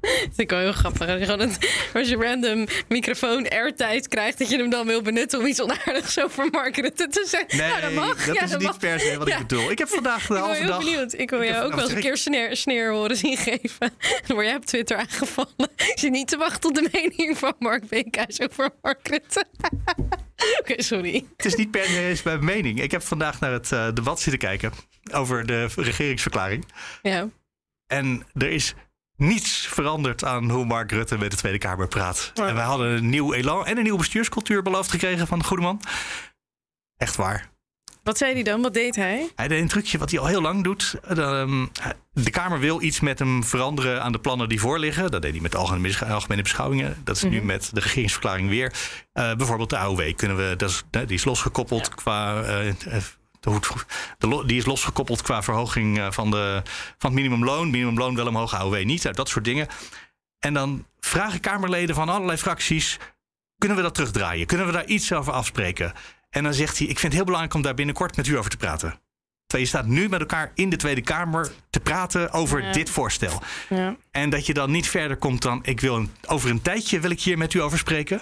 Dat vind ik wel heel grappig. Gewoon een, als je random microfoon airtight krijgt, dat je hem dan wil benutten om iets onaardigs over Mark Rutte te zeggen. Nee, ja, dat mag. dat ja, is dat niet mag. per se wat Ja. ik bedoel. Ik heb vandaag de Ik ben halve heel dag... benieuwd. Ik wil jou ook wel eens een keer sneer, sneer horen zien geven. Dan word jij op Twitter aangevallen. Zit niet te wachten op de mening van Mark Beekhuis over Mark Oké, sorry. Het is niet per se eens mijn mening. Ik heb vandaag naar het eh, debat zitten kijken over de regeringsverklaring. Ja. En er is niets veranderd aan hoe Mark Rutte met de Tweede Kamer praat. Ja. En wij hadden een nieuw elan en een nieuwe bestuurscultuur beloofd gekregen van de goede man. Echt waar. Wat zei hij dan? Wat deed hij? Hij deed een trucje wat hij al heel lang doet. Ehm, De Kamer wil iets met hem veranderen aan de plannen die voorliggen. Dat deed hij met de algemene, beschou- algemene beschouwingen. Dat is nu met de regeringsverklaring weer. Eh, bijvoorbeeld de AOW kunnen we, dat is, die is losgekoppeld qua. eh, eh, de, die is losgekoppeld qua verhoging eh, van, de, van het minimumloon. Minimumloon wel omhoog, AOW niet. Dat soort dingen. En dan vragen Kamerleden van allerlei fracties: kunnen we dat terugdraaien? Kunnen we daar iets over afspreken? En dan zegt hij: Ik vind het heel belangrijk om daar binnenkort met u over te praten. Terwijl je staat nu met elkaar in de Tweede Kamer te praten over Ja. dit voorstel. Ja. En dat je dan niet verder komt dan: Ik wil een, over een tijdje wil ik hier met u over spreken.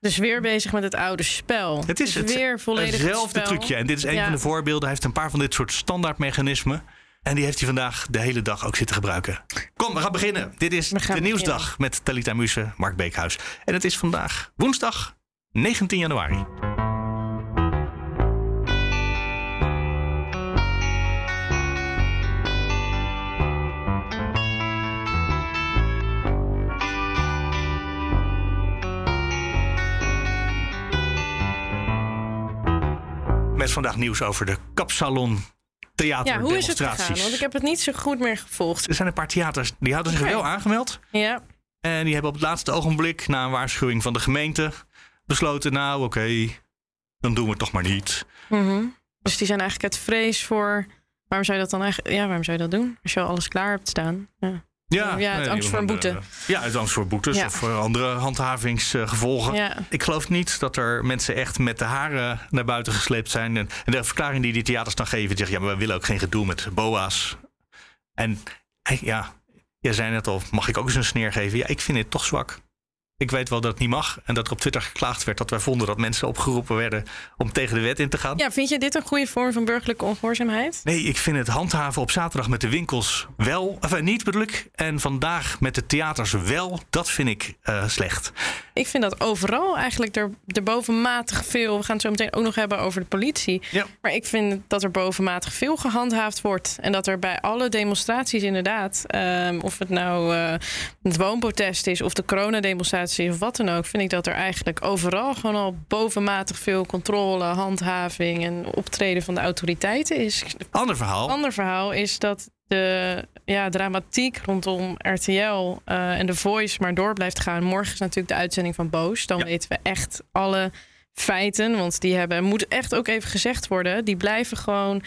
Dus weer bezig met het oude spel. Het is Dus het, weer volledig hetzelfde het trucje. En dit is een Ja. van de voorbeelden. Hij heeft een paar van dit soort standaardmechanismen. En die heeft hij vandaag de hele dag ook zitten gebruiken. Kom, we gaan beginnen. Dit is de nieuwsdag met Talita Muse, Mark Beekhuis. En het is vandaag woensdag 19 januari. Met vandaag nieuws over de kapsalon theater Ja, hoe is het gegaan? Want ik heb het niet zo goed meer gevolgd. Er zijn een paar theaters die hadden zich wel aangemeld. Ja. En die hebben op het laatste ogenblik, na een waarschuwing van de gemeente, besloten: nou, oké, dan doen we het toch maar niet. Mhm. Dus die zijn eigenlijk uit vrees voor. Waarom zou je dat dan eigenlijk? Ja, waarom zou je dat doen? Als je al alles klaar hebt staan. Ja. Ja, Ja, uit angst voor een boete. Ja, uit angst voor boetes Ja. of voor andere handhavingsgevolgen. Ja. Ik geloof niet dat er mensen echt met de haren naar buiten gesleept zijn. En de verklaring die die theaters dan geven, die zeggen: ja, maar we willen ook geen gedoe met boa's. En eh, ja, jij zei net al, mag ik ook eens een sneer geven? Ja, ik vind het toch zwak. Ik weet wel dat het niet mag. En dat er op Twitter geklaagd werd dat wij vonden dat mensen opgeroepen werden om tegen de wet in te gaan. ja, vind je dit een goede vorm van burgerlijke ongehoorzaamheid? Nee, ik vind het handhaven op zaterdag met de winkels wel, of eh, niet bedoel ik. En vandaag met de theaters wel, dat vind ik eh, slecht. Ik vind dat overal eigenlijk er, er bovenmatig veel. We gaan het zo meteen ook nog hebben over de politie. Ja. Maar ik vind dat er bovenmatig veel gehandhaafd wordt. En dat er bij alle demonstraties inderdaad, ehm, of het nou eh, het woonprotest is of de coronademonstratie is of wat dan ook, vind ik dat er eigenlijk overal gewoon al bovenmatig veel controle, handhaving en optreden van de autoriteiten is. Ander verhaal. ander verhaal is dat de ja, dramatiek rondom RTL eh, en The Voice maar door blijft gaan. Morgen is natuurlijk de uitzending van Boos. Dan Ja. weten we echt alle feiten. Want die hebben, moet echt ook even gezegd worden, die blijven gewoon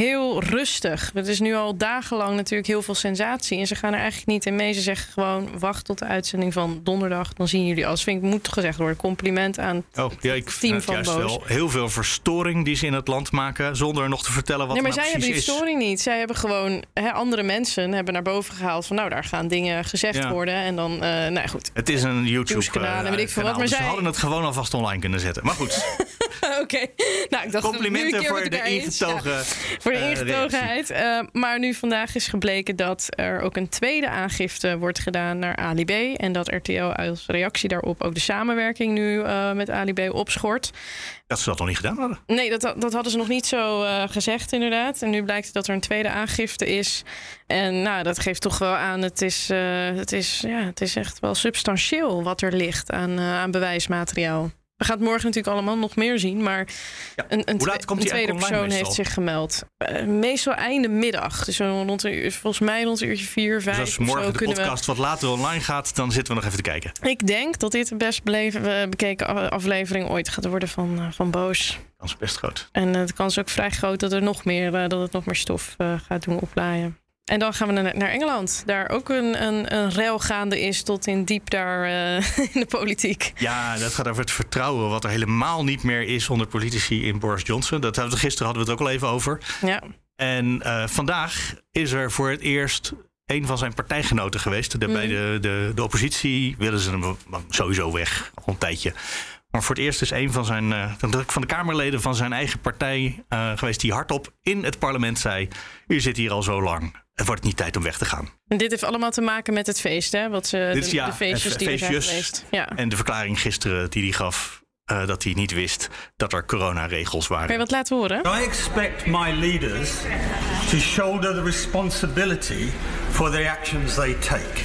heel rustig. Het is nu al dagenlang natuurlijk heel veel sensatie. En ze gaan er eigenlijk niet in mee. Ze zeggen gewoon, wacht tot de uitzending van donderdag. Dan zien jullie alles. Vind ik moet gezegd worden. Compliment aan Oh, ja, ik team het van juist Boos. wel heel veel verstoring die ze in het land maken, zonder nog te vertellen wat nee, maar het nou zij hebben die precies is. storing niet. Zij hebben gewoon hè, andere mensen hebben naar boven gehaald van nou daar gaan dingen gezegd Ja. worden en dan eh nou goed. Het is een YouTube Nieuwskanaal en weet ik veel wat, maar dus zij- Ze hadden het gewoon alvast online kunnen zetten. Maar goed, Oké, nou ik dacht complimenten voor de ingetogen. Ja, voor de eh, ingetogenheid. Eh, maar nu vandaag is gebleken dat er ook een tweede aangifte wordt gedaan naar Ali B. En dat RTL als reactie daarop ook de samenwerking nu eh, met Ali B opschort. Dat ze dat nog niet gedaan hadden. Nee, dat, dat hadden ze nog niet zo gezegd, inderdaad. En nu blijkt dat er een tweede aangifte is. En nou, dat geeft toch wel aan, het is, het is, ja, het is echt wel substantieel wat er ligt aan, aan bewijsmateriaal. We gaan het morgen natuurlijk allemaal nog meer zien. Maar Ja. een, een, Hoe laat twe- komt een tweede persoon online heeft meestal? zich gemeld. Eh, meestal einde middag. Dus rond een uur, volgens mij rond een uurtje vier, vijf Dus als zo morgen de we... podcast wat later online gaat, dan zitten we nog even te kijken. Ik denk dat dit de best beleven, eh, bekeken aflevering ooit gaat worden van, eh, van Boos. Dat is best groot. En de kans is ook vrij groot dat, er nog meer, dat het nog meer stof gaat doen oplaaien. En dan gaan we naar, Engeland. Daar ook een, een, een rel gaande is tot in diep daar eh, in de politiek. Ja, dat gaat over het vertrouwen, wat er helemaal niet meer is onder politici in Boris Johnson. Dat hadden we, gisteren hadden we het ook al even over. Ja, En eh, vandaag is er voor het eerst een van zijn partijgenoten geweest. De, Bij Mhm. de, de, de oppositie willen ze hem sowieso weg, al een tijdje. Maar voor het eerst is een van, zijn, eh, van de Kamerleden van zijn eigen partij geweest... die hardop in het parlement zei... u zit hier al zo lang, het wordt niet tijd om weg te gaan. en dit heeft allemaal te maken met het feest, hè? Wat ze, Dit is, de, ja, de feestjes het die er zijn feestjes. geweest. Ja. En de verklaring gisteren die hij gaf... eh, dat hij niet wist dat er coronaregels waren. Kan je wat laten horen? I expect my leaders to shoulder the responsibility for the actions they take.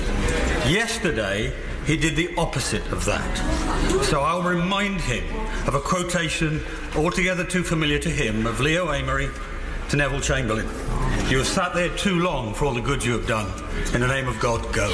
Yesterday, he did the opposite of that. So I'll remind him of a quotation altogether too familiar to him of Leo Amory to Neville Chamberlain. You have sat there too long for all the good you have done. In the name of God, go.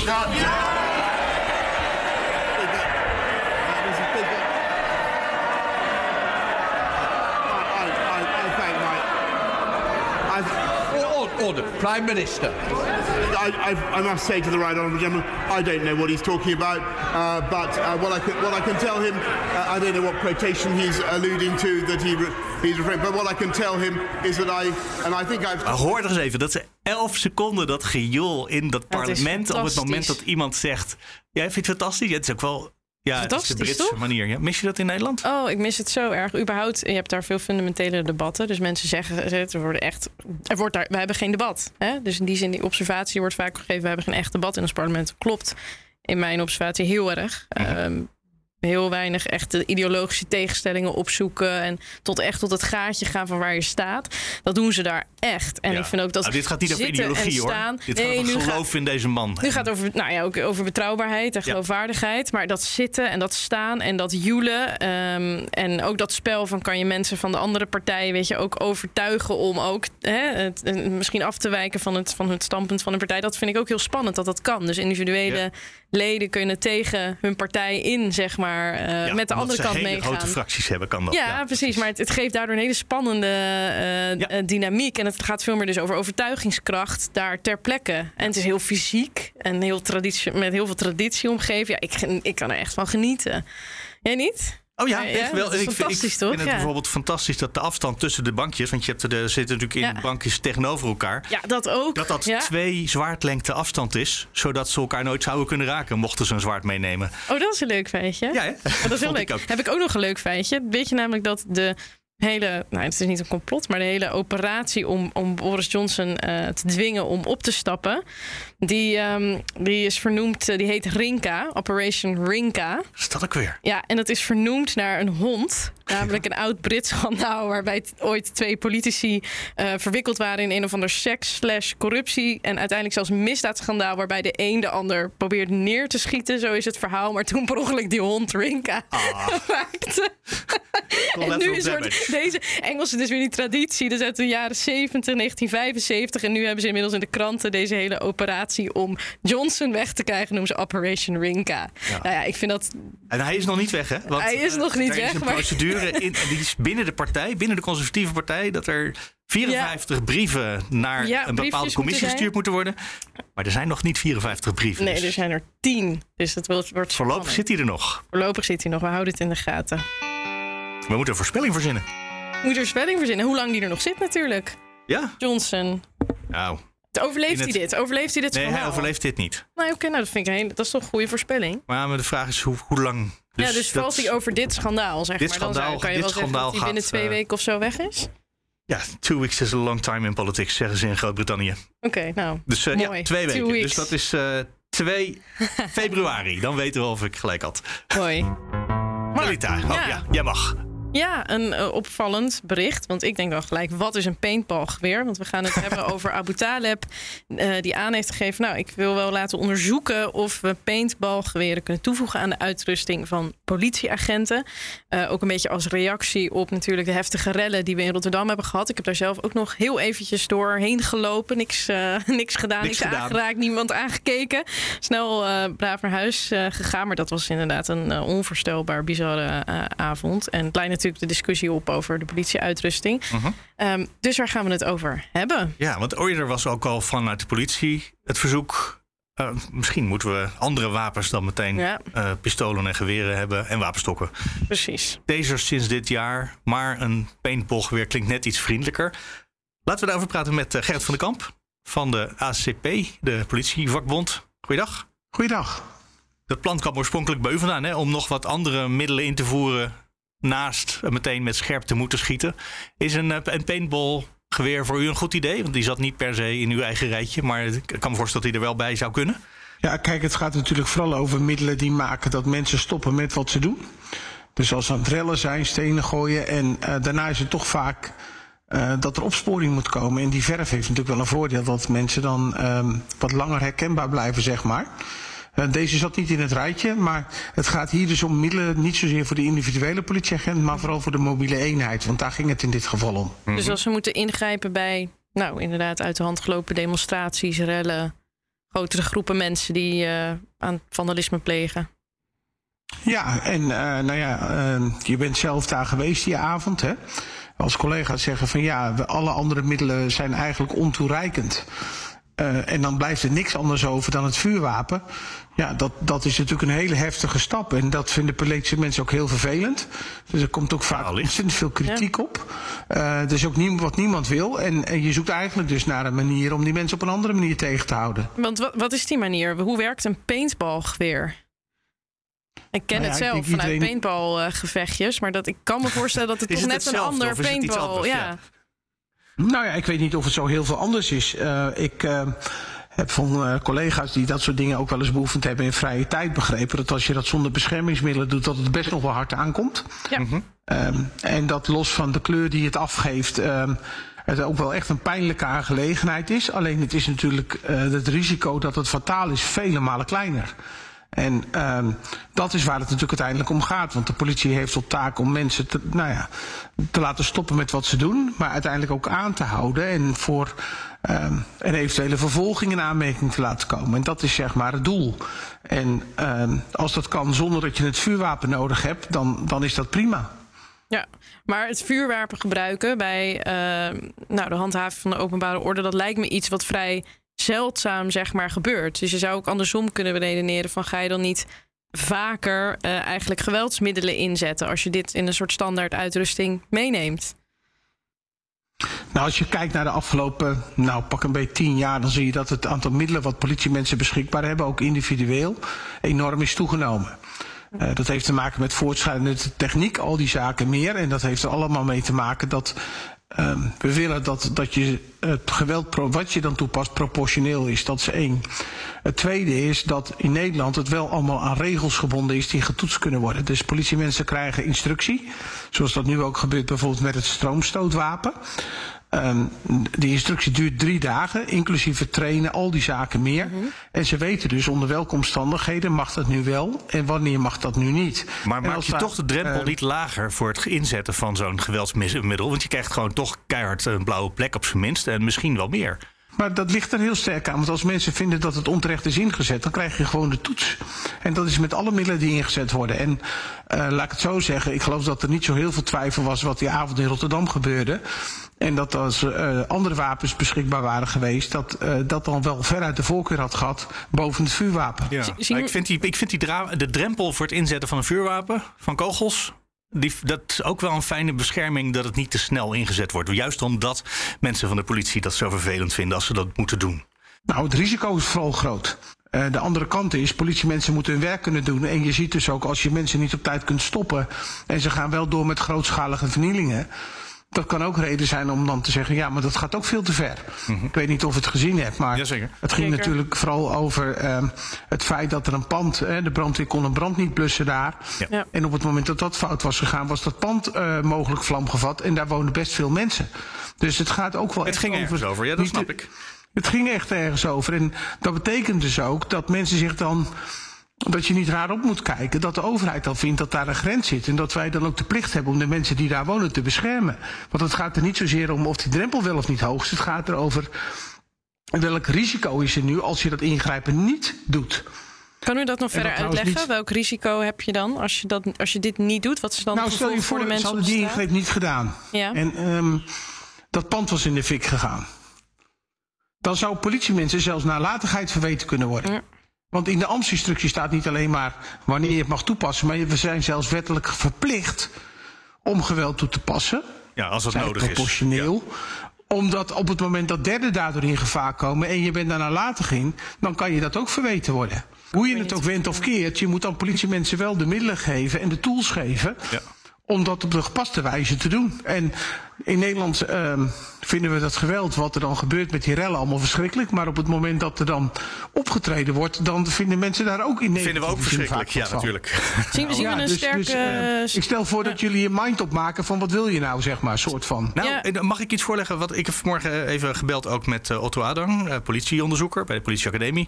Order. Prime Minister. I, I, I must say to the right honourable gentleman, I don't know what he's talking about, uh, but uh, what, I can, what I can tell him, uh, I don't know what quotation he's alluding to that he re- he's referring. But what I can tell him is that I, and I think I've. Maar hoor er eens even, dat ze 11 seconden dat gejoel in dat parlement. op het moment dat iemand zegt. Jij vindt het fantastisch? Ja, het is ook wel. Ja, het is de Britse toch? manier. Ja. Mis je dat in Nederland? Oh, ik mis het zo erg. Überhaupt, je hebt daar veel fundamentele debatten. Dus mensen zeggen, er worden echt, er wordt daar, we hebben geen debat. Hè? Dus in die zin, die observatie wordt vaak gegeven, we hebben geen echt debat in ons parlement. Klopt in mijn observatie heel erg. Ehm, heel weinig echte ideologische tegenstellingen opzoeken. En tot echt tot het gaatje gaan van waar je staat. Dat doen ze daar echt. En Ja. ik vind ook dat Nou, dit gaat niet over ideologie hoor. Dit Nee, gaat over gaat- geloof in deze man. nu gaat het over, nou ja, ook over betrouwbaarheid en Ja. geloofwaardigheid. Maar dat zitten en dat staan en dat joelen. ehm, en ook dat spel van kan je mensen van de andere partijen, weet je, ook overtuigen om ook hè, het, eh, misschien af te wijken van het, van het standpunt van een partij. Dat vind ik ook heel spannend dat dat kan. Dus individuele Ja. leden kunnen tegen hun partij in, zeg maar, eh, Ja, met de andere kant meegaan. grote fracties hebben, kan dat. Ja, precies. Maar het, het geeft daardoor een hele spannende eh, Ja. eh, dynamiek. En het gaat veel meer dus over overtuigingskracht daar ter plekke. En het is heel fysiek en heel traditie, met heel veel traditie omgeven. Ja, ik, ik kan er echt van genieten. Jij niet? Oh ja, Ja, echt wel. is ik vind, ik vind het Ja. bijvoorbeeld fantastisch dat de afstand tussen de bankjes, want je hebt er, zitten natuurlijk in Ja. bankjes tegenover elkaar. Ja, dat ook. Dat dat ja? twee zwaardlengte afstand is, zodat ze elkaar nooit zouden kunnen raken, mochten ze een zwaard meenemen. Oh, dat is een leuk feitje. Ja, hè? Oh, dat is heel leuk. ik. Heb ik ook nog een leuk feitje. Weet je namelijk dat de hele, nou het is niet een complot, maar de hele operatie om, om Boris Johnson eh, te dwingen om op te stappen, die, ehm, die is vernoemd, eh, die heet Rinka, Operation Rinka. Is dat ook weer? Ja, en dat is vernoemd naar een hond. Namelijk een oud Brits schandaal waarbij ooit twee politici eh, verwikkeld waren in een of ander seks slash corruptie. En uiteindelijk zelfs misdaadschandaal waarbij de een de ander probeerde neer te schieten. Zo is het verhaal. Maar toen per ongeluk die hond Rinka maakte. En nu is wordt deze Engelsen dus weer die traditie. Dus uit de jaren 70, 1975. En nu hebben ze inmiddels in de kranten deze hele operatie om Johnson weg te krijgen. Noemen ze Operation Rinka. Nou ja, ik vind dat En hij is nog niet weg, hè? Want, Hij is nog niet er weg, is een maar- in, die is binnen de partij, binnen de conservatieve partij, dat er 54 brieven naar Ja, een bepaalde commissie moeten gestuurd moeten worden. Maar er zijn nog niet 54 brieven. Nee, dus er zijn er tien. Dus dat wordt, wordt Voorlopig spannend. zit hij er nog. Voorlopig zit hij nog. We houden het in de gaten. We moeten een voorspelling verzinnen. Moet er spelling verzinnen. Hoe lang die er nog zit natuurlijk. Ja? Johnson. Nou, Overleeft hij dit? Overleeft hij dit nee, hij overleeft dit niet. Nee, oké, nou dat vind ik een hele, dat is toch een goede voorspelling. Maar maar de vraag is hoe, hoe lang. Ja, dus valt hij over dit schandaal, zeg Dit maar. Dan schandaal- kan je wel zeggen dat hij binnen twee eh, weken of zo weg is. Ja, two weeks is a long time in politics, zeggen ze in Groot-Brittannië. Oké, nou. Dus eh, ja, twee Two weken. Dus dat is eh 2 februari. Dan weten we of ik gelijk had. Mooi. Marita, oh ja. ja, jij mag. Ja, een uh, opvallend bericht. Want ik denk dan gelijk, wat is een paintballgeweer? Want we gaan het hebben over Abu Taleb, uh, die aan heeft gegeven... nou, ik wil wel laten onderzoeken of we paintballgeweren kunnen toevoegen... aan de uitrusting van politieagenten. Uh, ook een beetje als reactie op natuurlijk de heftige rellen... die we in Rotterdam hebben gehad. Ik heb daar zelf ook nog heel eventjes doorheen gelopen. Niks, niks gedaan, niks, niks aangeraakt, niemand aangekeken. Snel braaf naar huis gegaan. Maar dat was inderdaad een onvoorstelbaar bizarre avond. En kleine natuurlijk de discussie op over de politieuitrusting. Uh -huh. um, dus waar gaan we het over hebben? Ja, want eerder was ook al vanuit de politie het verzoek. Uh, misschien moeten we andere wapens dan meteen ja. uh, pistolen en geweren hebben en wapenstokken. Precies. Deze sinds dit jaar, maar een paintballgeweer klinkt net iets vriendelijker. Laten we daarover praten met uh, Gerrit van den Kamp van de ACP, de politievakbond. Goeiedag. Goeiedag. Dat plan kwam oorspronkelijk bij u vandaan, hè, om nog wat andere middelen in te voeren naast meteen met scherp te moeten schieten. Is een, een paintballgeweer voor u een goed idee? Want die zat niet per se in uw eigen rijtje, maar ik kan me voorstellen dat hij er wel bij zou kunnen. Ja, kijk, het gaat natuurlijk vooral over middelen die maken dat mensen stoppen met wat ze doen. Dus als ze aan het rellen zijn, stenen gooien. En uh, daarna is het toch vaak uh, dat er opsporing moet komen. En die verf heeft natuurlijk wel een voordeel dat mensen dan um, wat langer herkenbaar blijven, zeg maar. Deze zat niet in het rijtje, maar het gaat hier dus om middelen niet zozeer voor de individuele politieagent, maar vooral voor de mobiele eenheid. Want daar ging het in dit geval om. Dus als we moeten ingrijpen bij, nou inderdaad, uit de hand gelopen demonstraties, rellen, grotere groepen mensen die uh, aan vandalisme plegen. Ja, en uh, nou ja, uh, je bent zelf daar geweest die avond, hè? Als collega's zeggen van ja, alle andere middelen zijn eigenlijk ontoereikend. Uh, en dan blijft er niks anders over dan het vuurwapen. Ja, dat, dat is natuurlijk een hele heftige stap. En dat vinden politische mensen ook heel vervelend. Dus er komt ook vaak ja, ontzettend veel kritiek ja. op. Uh, dat is ook nie, wat niemand wil. En, en, je zoekt eigenlijk dus naar een manier om die mensen op een andere manier tegen te houden. Want wat, wat is die manier? Hoe werkt een paintballgeweer? Ik ken nou ja, het zelf vanuit iedereen... paintballgevechtjes. Maar dat, ik kan me voorstellen dat het toch net een ander paintball... Anders, ja. Nou ja, ik weet niet of het zo heel veel anders is. Uh, ik uh, heb van uh, collega's die dat soort dingen ook wel eens beoefend hebben in vrije tijd begrepen dat als je dat zonder beschermingsmiddelen doet, dat het best nog wel hard aankomt. Ja. Um, en dat los van de kleur die het afgeeft. Um, het ook wel echt een pijnlijke aangelegenheid is. Alleen het is natuurlijk uh, het risico dat het fataal is vele malen kleiner. En um, dat is waar het natuurlijk uiteindelijk om gaat. Want de politie heeft tot taak om mensen te, nou ja, te laten stoppen met wat ze doen. Maar uiteindelijk ook aan te houden. En voor um, een eventuele vervolging in aanmerking te laten komen. En dat is zeg maar het doel. En um, als dat kan zonder dat je het vuurwapen nodig hebt, dan, dan is dat prima. Ja, maar het vuurwapen gebruiken bij uh, nou, de handhaving van de openbare orde, dat lijkt me iets wat vrij zeldzaam zeg maar gebeurt. Dus je zou ook andersom kunnen redeneren van ga je dan niet vaker uh, eigenlijk geweldsmiddelen inzetten als je dit in een soort standaard uitrusting meeneemt? Nou, als je kijkt naar de afgelopen, nou pak een beetje tien jaar, dan zie je dat het aantal middelen wat politiemensen beschikbaar hebben, ook individueel, enorm is toegenomen. Uh, dat heeft te maken met voortschrijdende techniek, al die zaken meer. En dat heeft er allemaal mee te maken dat Um, we willen dat, dat je het geweld wat je dan toepast proportioneel is. Dat is één. Het tweede is dat in Nederland het wel allemaal aan regels gebonden is die getoetst kunnen worden. Dus politiemensen krijgen instructie. Zoals dat nu ook gebeurt bijvoorbeeld met het stroomstootwapen. Um, die instructie duurt drie dagen, inclusief het trainen, al die zaken meer. Mm -hmm. En ze weten dus onder welke omstandigheden mag dat nu wel en wanneer mag dat nu niet. Maar maak je daar, toch de drempel uh, niet lager voor het inzetten van zo'n geweldsmiddel? Want je krijgt gewoon toch keihard een blauwe plek op zijn minst en misschien wel meer. Maar dat ligt er heel sterk aan. Want als mensen vinden dat het onterecht is ingezet, dan krijg je gewoon de toets. En dat is met alle middelen die ingezet worden. En uh, laat ik het zo zeggen, ik geloof dat er niet zo heel veel twijfel was wat die avond in Rotterdam gebeurde. En dat als uh, andere wapens beschikbaar waren geweest, dat uh, dat dan wel veruit de voorkeur had gehad boven het vuurwapen. Ja. Ik vind, die, ik vind die de drempel voor het inzetten van een vuurwapen, van kogels, die, dat is ook wel een fijne bescherming dat het niet te snel ingezet wordt. Juist omdat mensen van de politie dat zo vervelend vinden als ze dat moeten doen. Nou, het risico is vooral groot. Uh, de andere kant is, politiemensen moeten hun werk kunnen doen. En je ziet dus ook, als je mensen niet op tijd kunt stoppen... en ze gaan wel door met grootschalige vernielingen... Dat kan ook reden zijn om dan te zeggen: ja, maar dat gaat ook veel te ver. Ik weet niet of je het gezien hebt, maar Jazeker. het ging Zeker. natuurlijk vooral over ehm, het feit dat er een pand, hè, de brandweer kon een brand niet blussen daar. Ja. Ja. En op het moment dat dat fout was gegaan, was dat pand eh, mogelijk vlam gevat. En daar woonden best veel mensen. Dus het gaat ook wel Het echt ging over. ergens over, ja, dat snap ik. Het ging echt ergens over. En dat betekent dus ook dat mensen zich dan. Dat je niet raar op moet kijken. Dat de overheid dan vindt dat daar een grens zit. En dat wij dan ook de plicht hebben om de mensen die daar wonen te beschermen. Want het gaat er niet zozeer om of die drempel wel of niet hoog is. Het gaat erover welk risico is er nu als je dat ingrijpen niet doet. Kan u dat nog verder dat uitleggen? niet- Welk risico heb je dan als je, dat, als je dit niet doet? Wat is dan nou, stel je voor de ze mensen op hadden de die ingreep niet gedaan. Ja. En ehm, dat pand was in de fik gegaan. Dan zou politiemensen zelfs nalatigheid verweten kunnen worden. Ja. Want in de ambtsinstructie staat niet alleen maar wanneer je het mag toepassen, maar we zijn zelfs wettelijk verplicht om geweld toe te passen. Ja, als dat Zij nodig is. proportioneel. Omdat op het moment dat derden daardoor in gevaar komen en je bent daar nalatig in, dan kan je dat ook verweten worden. Hoe je het ook went of keert, je moet dan politiemensen wel de middelen geven en de tools geven Ja. Om dat op de gepaste wijze te doen. En in Nederland ehm, vinden we dat geweld wat er dan gebeurt met die rellen allemaal verschrikkelijk. Maar op het moment dat er dan opgetreden wordt, dan vinden mensen daar ook in Nederland. Vinden we ook verschrikkelijk, ja, natuurlijk. Zien we, zien we een dus, sterke... dus, eh, ik stel voor dat jullie je mind opmaken van wat wil je nou, zeg maar, soort van. Nou, Ja. eh, mag ik iets voorleggen? Wat ik heb vanmorgen even gebeld ook met eh, Otto Adang, eh, politieonderzoeker bij de politieacademie.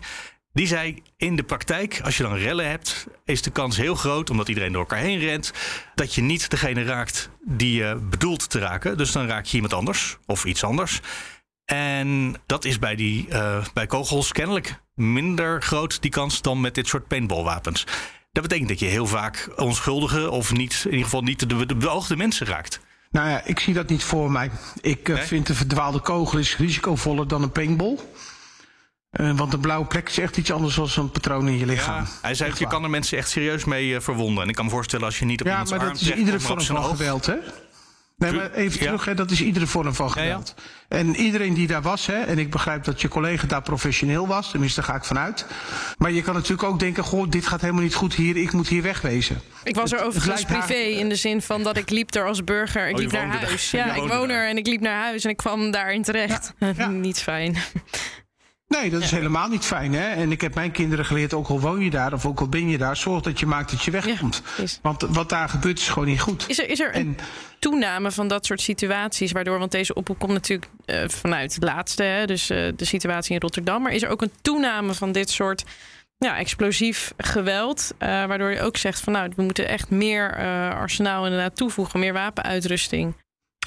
Die zei, in de praktijk, als je dan rellen hebt, is de kans heel groot, omdat iedereen door elkaar heen rent, dat je niet degene raakt die je bedoelt te raken. Dus dan raak je iemand anders of iets anders. En dat is bij, die, eh, bij kogels kennelijk minder groot, die kans, dan met dit soort paintballwapens. Dat betekent dat je heel vaak onschuldige of niet, in ieder geval niet de, de beoogde mensen raakt. Nou ja, ik zie dat niet voor mij. Ik eh, Nee? vind een verdwaalde kogel is risicovoller dan een paintball. Eh, want een blauwe plek is echt iets anders dan een patroon in je lichaam. Ja, hij zei, Echt je kan er mensen echt serieus mee eh, verwonden. En ik kan me voorstellen als je niet op Ja, iemands maar arm dat is iedere maar vorm van geweld, hè? Nee, maar even Ja. terug, hè, dat is iedere vorm van Ja, ja. geweld. En iedereen die daar was, hè, en ik begrijp dat je collega daar professioneel was, tenminste daar ga ik vanuit. Maar je kan natuurlijk ook denken, goh, dit gaat helemaal niet goed hier, ik moet hier wegwezen. Ik was er overigens haar- privé in de zin van dat ik liep er als burger. Ik Oh, liep naar huis. Ja, ik woon er en ik liep naar huis en ik kwam daarin terecht. Ja. Niet fijn. Nee, dat is helemaal niet fijn, hè? En ik heb mijn kinderen geleerd, ook al woon je daar of ook al ben je daar, zorg dat je maakt dat je wegkomt. Want wat daar gebeurt is gewoon niet goed. Is er, is er een En- toename van dat soort situaties? Waardoor, want deze oproep komt natuurlijk eh, vanuit het laatste, hè, dus eh, de situatie in Rotterdam. Maar is er ook een toename van dit soort ja, explosief geweld? eh, waardoor je ook zegt van nou, we moeten echt meer arsenaal inderdaad toevoegen, meer wapenuitrusting.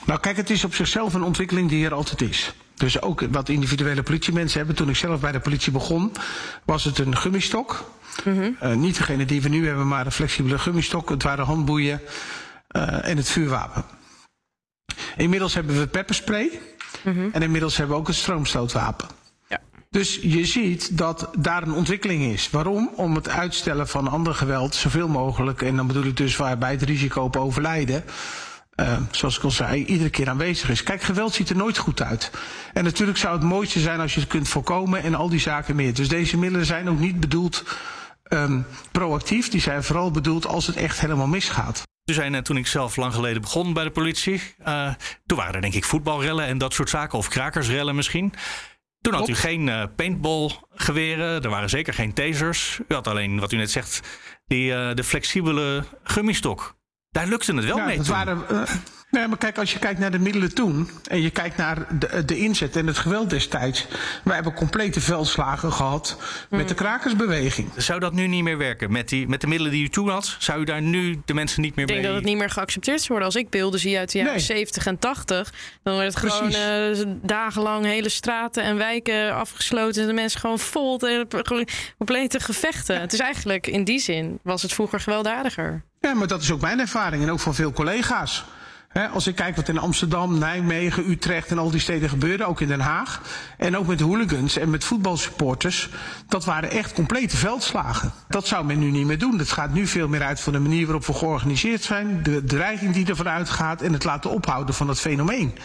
Nou, kijk, het is op zichzelf een ontwikkeling die er altijd is. Dus ook wat individuele politiemensen hebben. Toen ik zelf bij de politie begon, was het een gummistok. Eh, niet degene die we nu hebben, maar een flexibele gummistok. Het waren handboeien eh, en het vuurwapen. Inmiddels hebben we pepperspray. En inmiddels hebben we ook het stroomstootwapen. Ja. Dus je ziet dat daar een ontwikkeling is. Waarom? Om het uitstellen van ander geweld zoveel mogelijk. En dan bedoel ik dus waarbij het risico op overlijden. Eh, zoals ik al zei, iedere keer aanwezig is. Kijk, geweld ziet er nooit goed uit. En natuurlijk zou het mooiste zijn als je het kunt voorkomen en al die zaken meer. Dus deze middelen zijn ook niet bedoeld ehm, proactief. Die zijn vooral bedoeld als het echt helemaal misgaat. Toen, zijn, eh, toen ik zelf lang geleden begon bij de politie, eh, toen waren er denk ik voetbalrellen en dat soort zaken, of krakersrellen misschien. Toen had u geen eh, paintballgeweren, er waren zeker geen tasers. U had alleen, wat u net zegt, die, de flexibele gummistok. Daar lukte het wel Ja, mee dat toen. waren, eh, nee, maar kijk, als je kijkt naar de middelen toen en je kijkt naar de, de inzet en het geweld destijds. Wij hebben complete veldslagen gehad met de krakersbeweging. Zou dat nu niet meer werken? Met, die, met de middelen die u toen had, zou u daar nu de mensen niet meer Ik denk mee... dat het niet meer geaccepteerd zou worden. Als ik beelden zie uit de jaren Nee. 70 en 80, dan werd het gewoon eh, dagenlang hele straten en wijken afgesloten. En de mensen gewoon vol, complete gevechten. Het is eigenlijk in die zin was het vroeger gewelddadiger. Ja, maar dat is ook mijn ervaring en ook van veel collega's. Als ik kijk wat in Amsterdam, Nijmegen, Utrecht en al die steden gebeurde, ook in Den Haag. En ook met hooligans en met voetbalsupporters. Dat waren echt complete veldslagen. Dat zou men nu niet meer doen. Dat gaat nu veel meer uit van de manier waarop we georganiseerd zijn. De dreiging die ervan uitgaat en het laten ophouden van het fenomeen.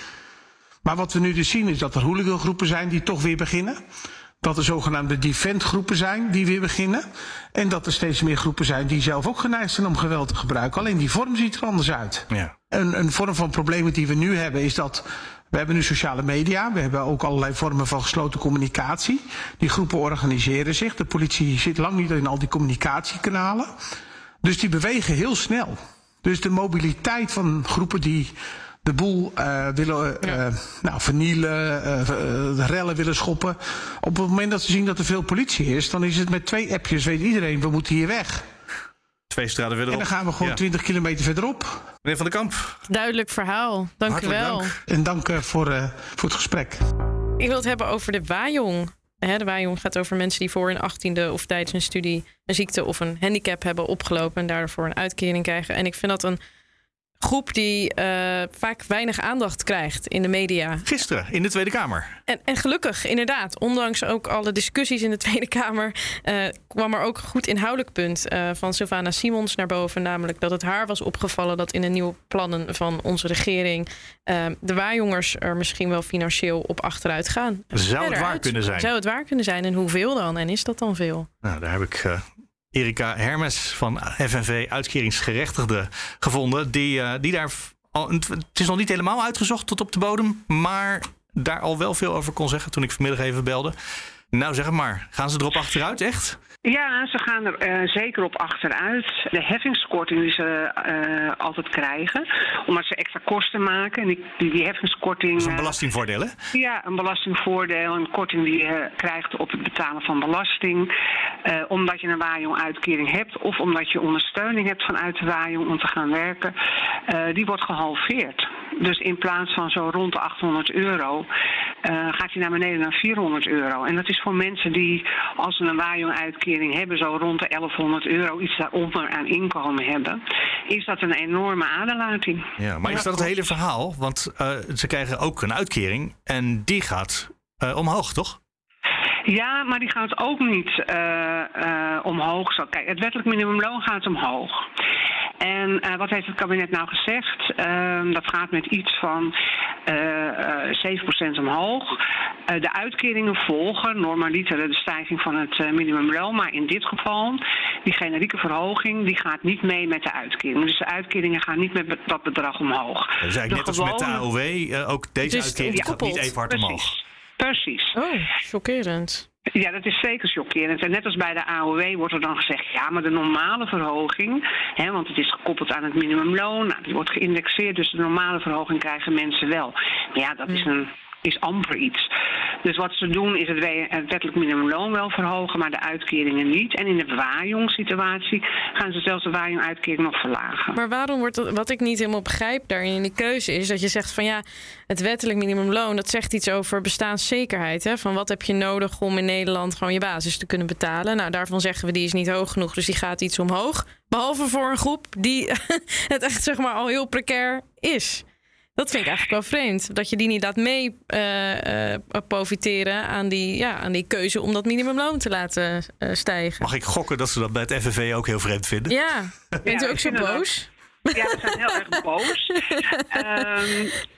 Maar wat we nu dus zien is dat er hooligangroepen zijn die toch weer beginnen. Dat er zogenaamde defendgroepen zijn die weer beginnen. En dat er steeds meer groepen zijn die zelf ook geneigd zijn om geweld te gebruiken. Alleen die vorm ziet er anders uit. Ja. Een, een vorm van problemen die we nu hebben is dat we hebben nu sociale media. We hebben ook allerlei vormen van gesloten communicatie. Die groepen organiseren zich. De politie zit lang niet in al die communicatiekanalen. Dus die bewegen heel snel. Dus de mobiliteit van groepen die de boel uh, willen uh, nou, vernielen, uh, rellen willen schoppen. Op het moment dat ze zien dat er veel politie is, dan is het met twee appjes, weet iedereen, we moeten hier weg. Twee straten verderop. En dan gaan we gewoon ja. 20 kilometer verderop. Meneer Van der Kamp. Duidelijk verhaal. Dank Hartelijk u wel. Dank. En dank voor, voor het gesprek. Ik wil het hebben over de Wajong. de Wajong gaat over mensen die voor hun achttiende of tijdens hun studie een ziekte of een handicap hebben opgelopen en daarvoor een uitkering krijgen. En ik vind dat een groep die uh, vaak weinig aandacht krijgt in de media. Gisteren in de Tweede Kamer. En, en gelukkig, inderdaad. Ondanks ook alle discussies in de Tweede Kamer... Uh, kwam er ook een goed inhoudelijk punt uh, van Sylvana Simons naar boven. Namelijk dat het haar was opgevallen dat in de nieuwe plannen van onze regering... de waarjongers er misschien wel financieel op achteruit gaan. Zou het waar uit. kunnen zijn? Zou het waar kunnen zijn en hoeveel dan? En is dat dan veel? Nou, daar heb ik Erika Hermes van FNV Uitkeringsgerechtigden gevonden. Die, uh, die daar. Al, het is nog niet helemaal uitgezocht tot op de bodem. Maar daar al wel veel over kon zeggen toen ik vanmiddag even belde. Nou, zeg maar. Gaan ze erop achteruit, echt? Ja, ze gaan er uh, zeker op achteruit. De heffingskorting die ze uh, altijd krijgen, omdat ze extra kosten maken. En die, die, die heffingskorting. Dat is een belastingvoordeel, hè? Ja, een belastingvoordeel. Een korting die je krijgt op het betalen van belasting. Uh, omdat je een waaijong-uitkering hebt of omdat je ondersteuning hebt vanuit de waaijong om te gaan werken. die wordt gehalveerd. Dus in plaats van zo rond de 800 euro gaat hij naar beneden naar 400 euro. En dat is voor mensen die, als ze een waaijong-uitkering hebben, zo rond de 1100 euro, iets daaronder aan inkomen hebben, is dat een enorme aderlating. Ja, maar is dat het hele verhaal? Want uh, ze krijgen ook een uitkering en die gaat uh, omhoog, toch? Ja, maar die gaat ook niet uh, omhoog. Zo, kijk, het wettelijk minimumloon gaat omhoog. En uh, wat heeft het kabinet nou gezegd? dat gaat met iets van 7% omhoog. de uitkeringen volgen normaliter de stijging van het minimumloon. Maar in dit geval, die generieke verhoging, die gaat niet mee met de uitkering. Dus de uitkeringen gaan niet met dat bedrag omhoog. Dat is eigenlijk net als met de AOW, ook deze dus uitkering gaat niet even hard precies. omhoog. Precies. Oh, chockerend. Ja, dat is zeker chockerend. En net als bij de AOW wordt er dan gezegd, ja, maar de normale verhoging, hè, want het is gekoppeld aan het minimumloon, nou, die wordt geïndexeerd, dus de normale verhoging krijgen mensen wel. Maar ja, dat is een is amper iets. Dus wat ze doen is het wettelijk minimumloon wel verhogen, maar de uitkeringen niet. En in de waaijong-situatie gaan ze zelfs de waaijong-uitkering nog verlagen. Maar waarom wordt dat, wat ik niet helemaal begrijp daarin in die keuze is dat je zegt van ja, het wettelijk minimumloon, dat zegt iets over bestaanszekerheid. Hè? Van wat heb je nodig om in Nederland gewoon je basis te kunnen betalen? Nou, daarvan zeggen we die is niet hoog genoeg, dus die gaat iets omhoog. Behalve voor een groep die het echt zeg maar al heel precair is. Dat vind ik eigenlijk wel vreemd. Dat je die niet laat mee uh, uh, profiteren aan die, ja, aan die keuze om dat minimumloon te laten uh, stijgen. Mag ik gokken dat ze dat bij het FNV ook heel vreemd vinden? Ja, bent u ook zo boos? Ja, we zijn heel erg boos. um,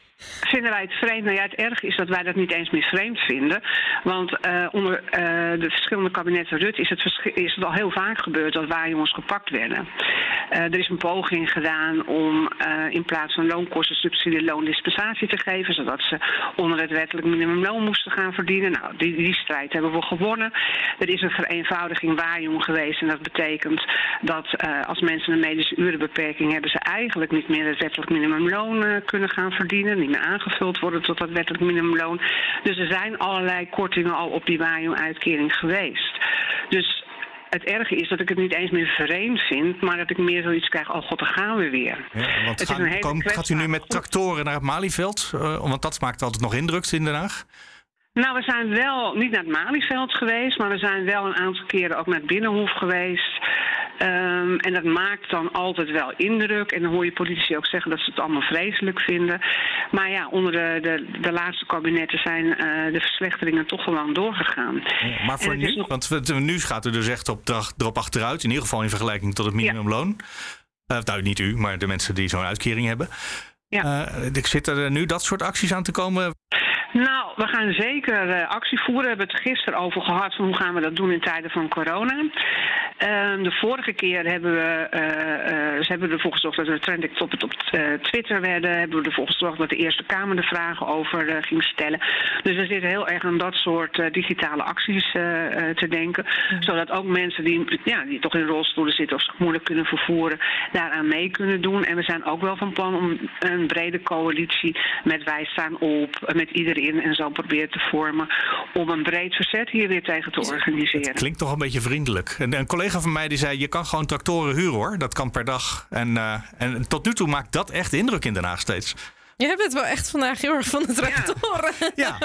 Vinden wij het vreemd? Nou ja, het erg is dat wij dat niet eens meer vreemd vinden. Want uh, onder uh, de verschillende kabinetten Rutte is het, is het al heel vaak gebeurd dat waarjongens gepakt werden. Uh, er is een poging gedaan om in plaats van loonkostensubsidie loondispensatie te geven, zodat ze onder het wettelijk minimumloon moesten gaan verdienen. Nou, die, die strijd hebben we gewonnen. Er is een vereenvoudiging waarjong geweest en dat betekent dat als mensen een medische urenbeperking hebben, ze eigenlijk niet meer het wettelijk minimumloon kunnen gaan verdienen aangevuld worden tot dat wettelijk minimumloon. Dus er zijn allerlei kortingen al op die WAJO-uitkering geweest. Dus het erge is dat ik het niet eens meer vreemd vind, maar dat ik meer zoiets krijg, oh god, daar gaan we weer. Ja, want het gaan, is een kom, gaat u nu met tractoren naar het Malieveld? Uh, want dat maakt altijd nog indruk in Den Haag. Nou, we zijn wel niet naar het Malieveld geweest, maar we zijn wel een aantal keren ook naar het Binnenhof geweest. Um, en dat maakt dan altijd wel indruk. En dan hoor je politici ook zeggen dat ze het allemaal vreselijk vinden. Maar ja, onder de, de, de laatste kabinetten zijn uh, de verslechteringen toch gewoon doorgegaan. Maar voor nu, nog... want nu gaat u dus echt op, erop achteruit. In ieder geval in vergelijking tot het minimumloon. Ja. Uh, nou, niet u, maar de mensen die zo'n uitkering hebben. Ja. Uh, zitten er nu dat soort acties aan te komen? Nou, we gaan zeker uh, actie voeren. We hebben het gisteren over gehad van hoe gaan we dat doen in tijden van corona. Uh, de vorige keer hebben we, uh, ze hebben ervoor gezorgd dat we trending topic op Twitter werden. Hebben we ervoor gezorgd dat de Eerste Kamer de vragen over ging stellen. Dus we zitten heel erg aan dat soort digitale acties te denken. Zodat ook mensen die, ja, die toch in rolstoelen zitten of zich moeilijk kunnen vervoeren, daaraan mee kunnen doen. En we zijn ook wel van plan om een brede coalitie met Wij staan op, met iedereen en zo proberen te vormen. Om een breed verzet hier weer tegen te organiseren. Het klinkt toch een beetje vriendelijk. Een, een, collega van mij die zei: Je kan gewoon tractoren huren hoor. Dat kan per dag. En, uh, en tot nu toe maakt dat echt indruk in Den Haag steeds. Je hebt het wel echt vandaag heel erg van de tractoren. Ja,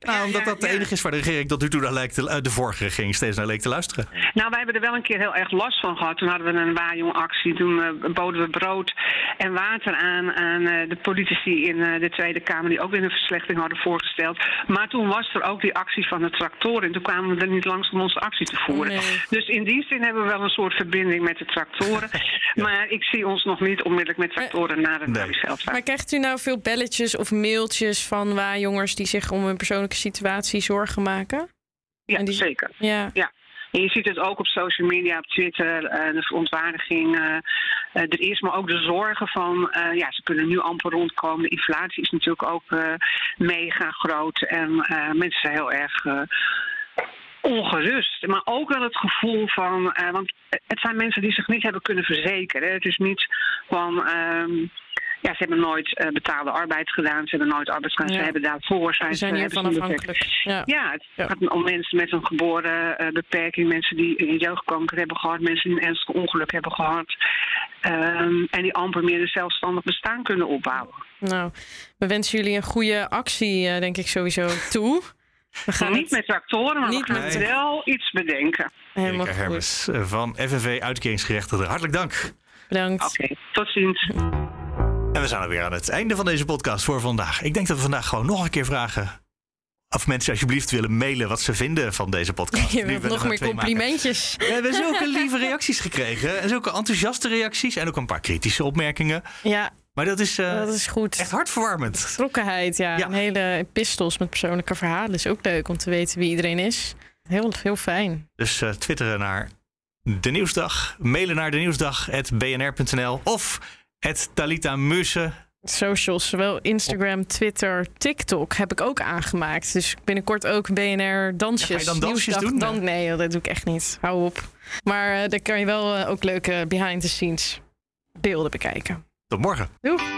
nou, omdat dat de enige is waar de regering tot nu toe naar lijkt te, eh, de vorige regering steeds naar leek te luisteren. Nou, wij hebben er wel een keer heel erg last van gehad. Toen hadden we een Wajong-actie. Toen uh, boden we brood en water aan aan uh, de politici in uh, de Tweede Kamer... die ook weer een verslechtering hadden voorgesteld. Maar toen was er ook die actie van de tractoren. En toen kwamen we er niet langs om onze actie te voeren. Nee. Dus in die zin hebben we wel een soort verbinding met de tractoren. ja. Maar ik zie ons nog niet onmiddellijk met tractoren naar het nee. Maar krijgt u nou veel belletjes of mailtjes van waarjongers die zich om hun persoonlijke situatie zorgen maken? Ja, die... zeker. Ja. ja. En je ziet het ook op social media, op Twitter, uh, de verontwaardiging. Uh, uh, er is maar ook de zorgen van, ja, ze kunnen nu amper rondkomen. De inflatie is natuurlijk ook mega groot. En mensen zijn heel erg ongerust. Maar ook wel het gevoel van, want het zijn mensen die zich niet hebben kunnen verzekeren. Het is niet van... Ehm, ja, ze hebben nooit uh, betaalde arbeid gedaan. Ze hebben nooit arbeid gedaan. Ja. Ze hebben daarvoor zijn, zijn hiervan afhankelijk. Ja. ja, het ja. gaat om mensen met een geboren uh, beperking. Mensen die een jeugdkanker hebben gehad. Mensen die een ernstig ongeluk hebben gehad. Um, en die amper meer een zelfstandig bestaan kunnen opbouwen. Nou, we wensen jullie een goede actie, uh, denk ik sowieso toe. We gaan niet het... met tractoren, maar niet we gaan met... wel iets bedenken. Helemaal Erika Hermes van FNV Uitkeringsgerechtigden. Hartelijk dank. Bedankt. Oké, okay, tot ziens. En we zijn alweer aan het einde van deze podcast voor vandaag. Ik denk dat we vandaag gewoon nog een keer vragen. Of mensen alsjeblieft willen mailen wat ze vinden van deze podcast. Je wilt nog meer complimentjes. We hebben zulke lieve reacties gekregen. En zulke enthousiaste reacties. En ook een paar kritische opmerkingen. Ja. Maar dat is, uh, dat is goed. echt hartverwarmend. Betrokkenheid, ja. ja. Een hele epistels met persoonlijke verhalen is ook leuk om te weten wie iedereen is. Heel, heel fijn. Dus uh, twitteren naar de Nieuwsdag. Mailen naar de nieuwsdag.bnr.nl of het Talita Musse. Socials, zowel Instagram, Twitter, TikTok heb ik ook aangemaakt. Dus binnenkort ook BNR dansjes. Ja, ga je dan dansjes doen? Dan, nee, dat doe ik echt niet. Hou op. Maar uh, daar kan je wel uh, ook leuke behind the scenes beelden bekijken. Tot morgen. Doei.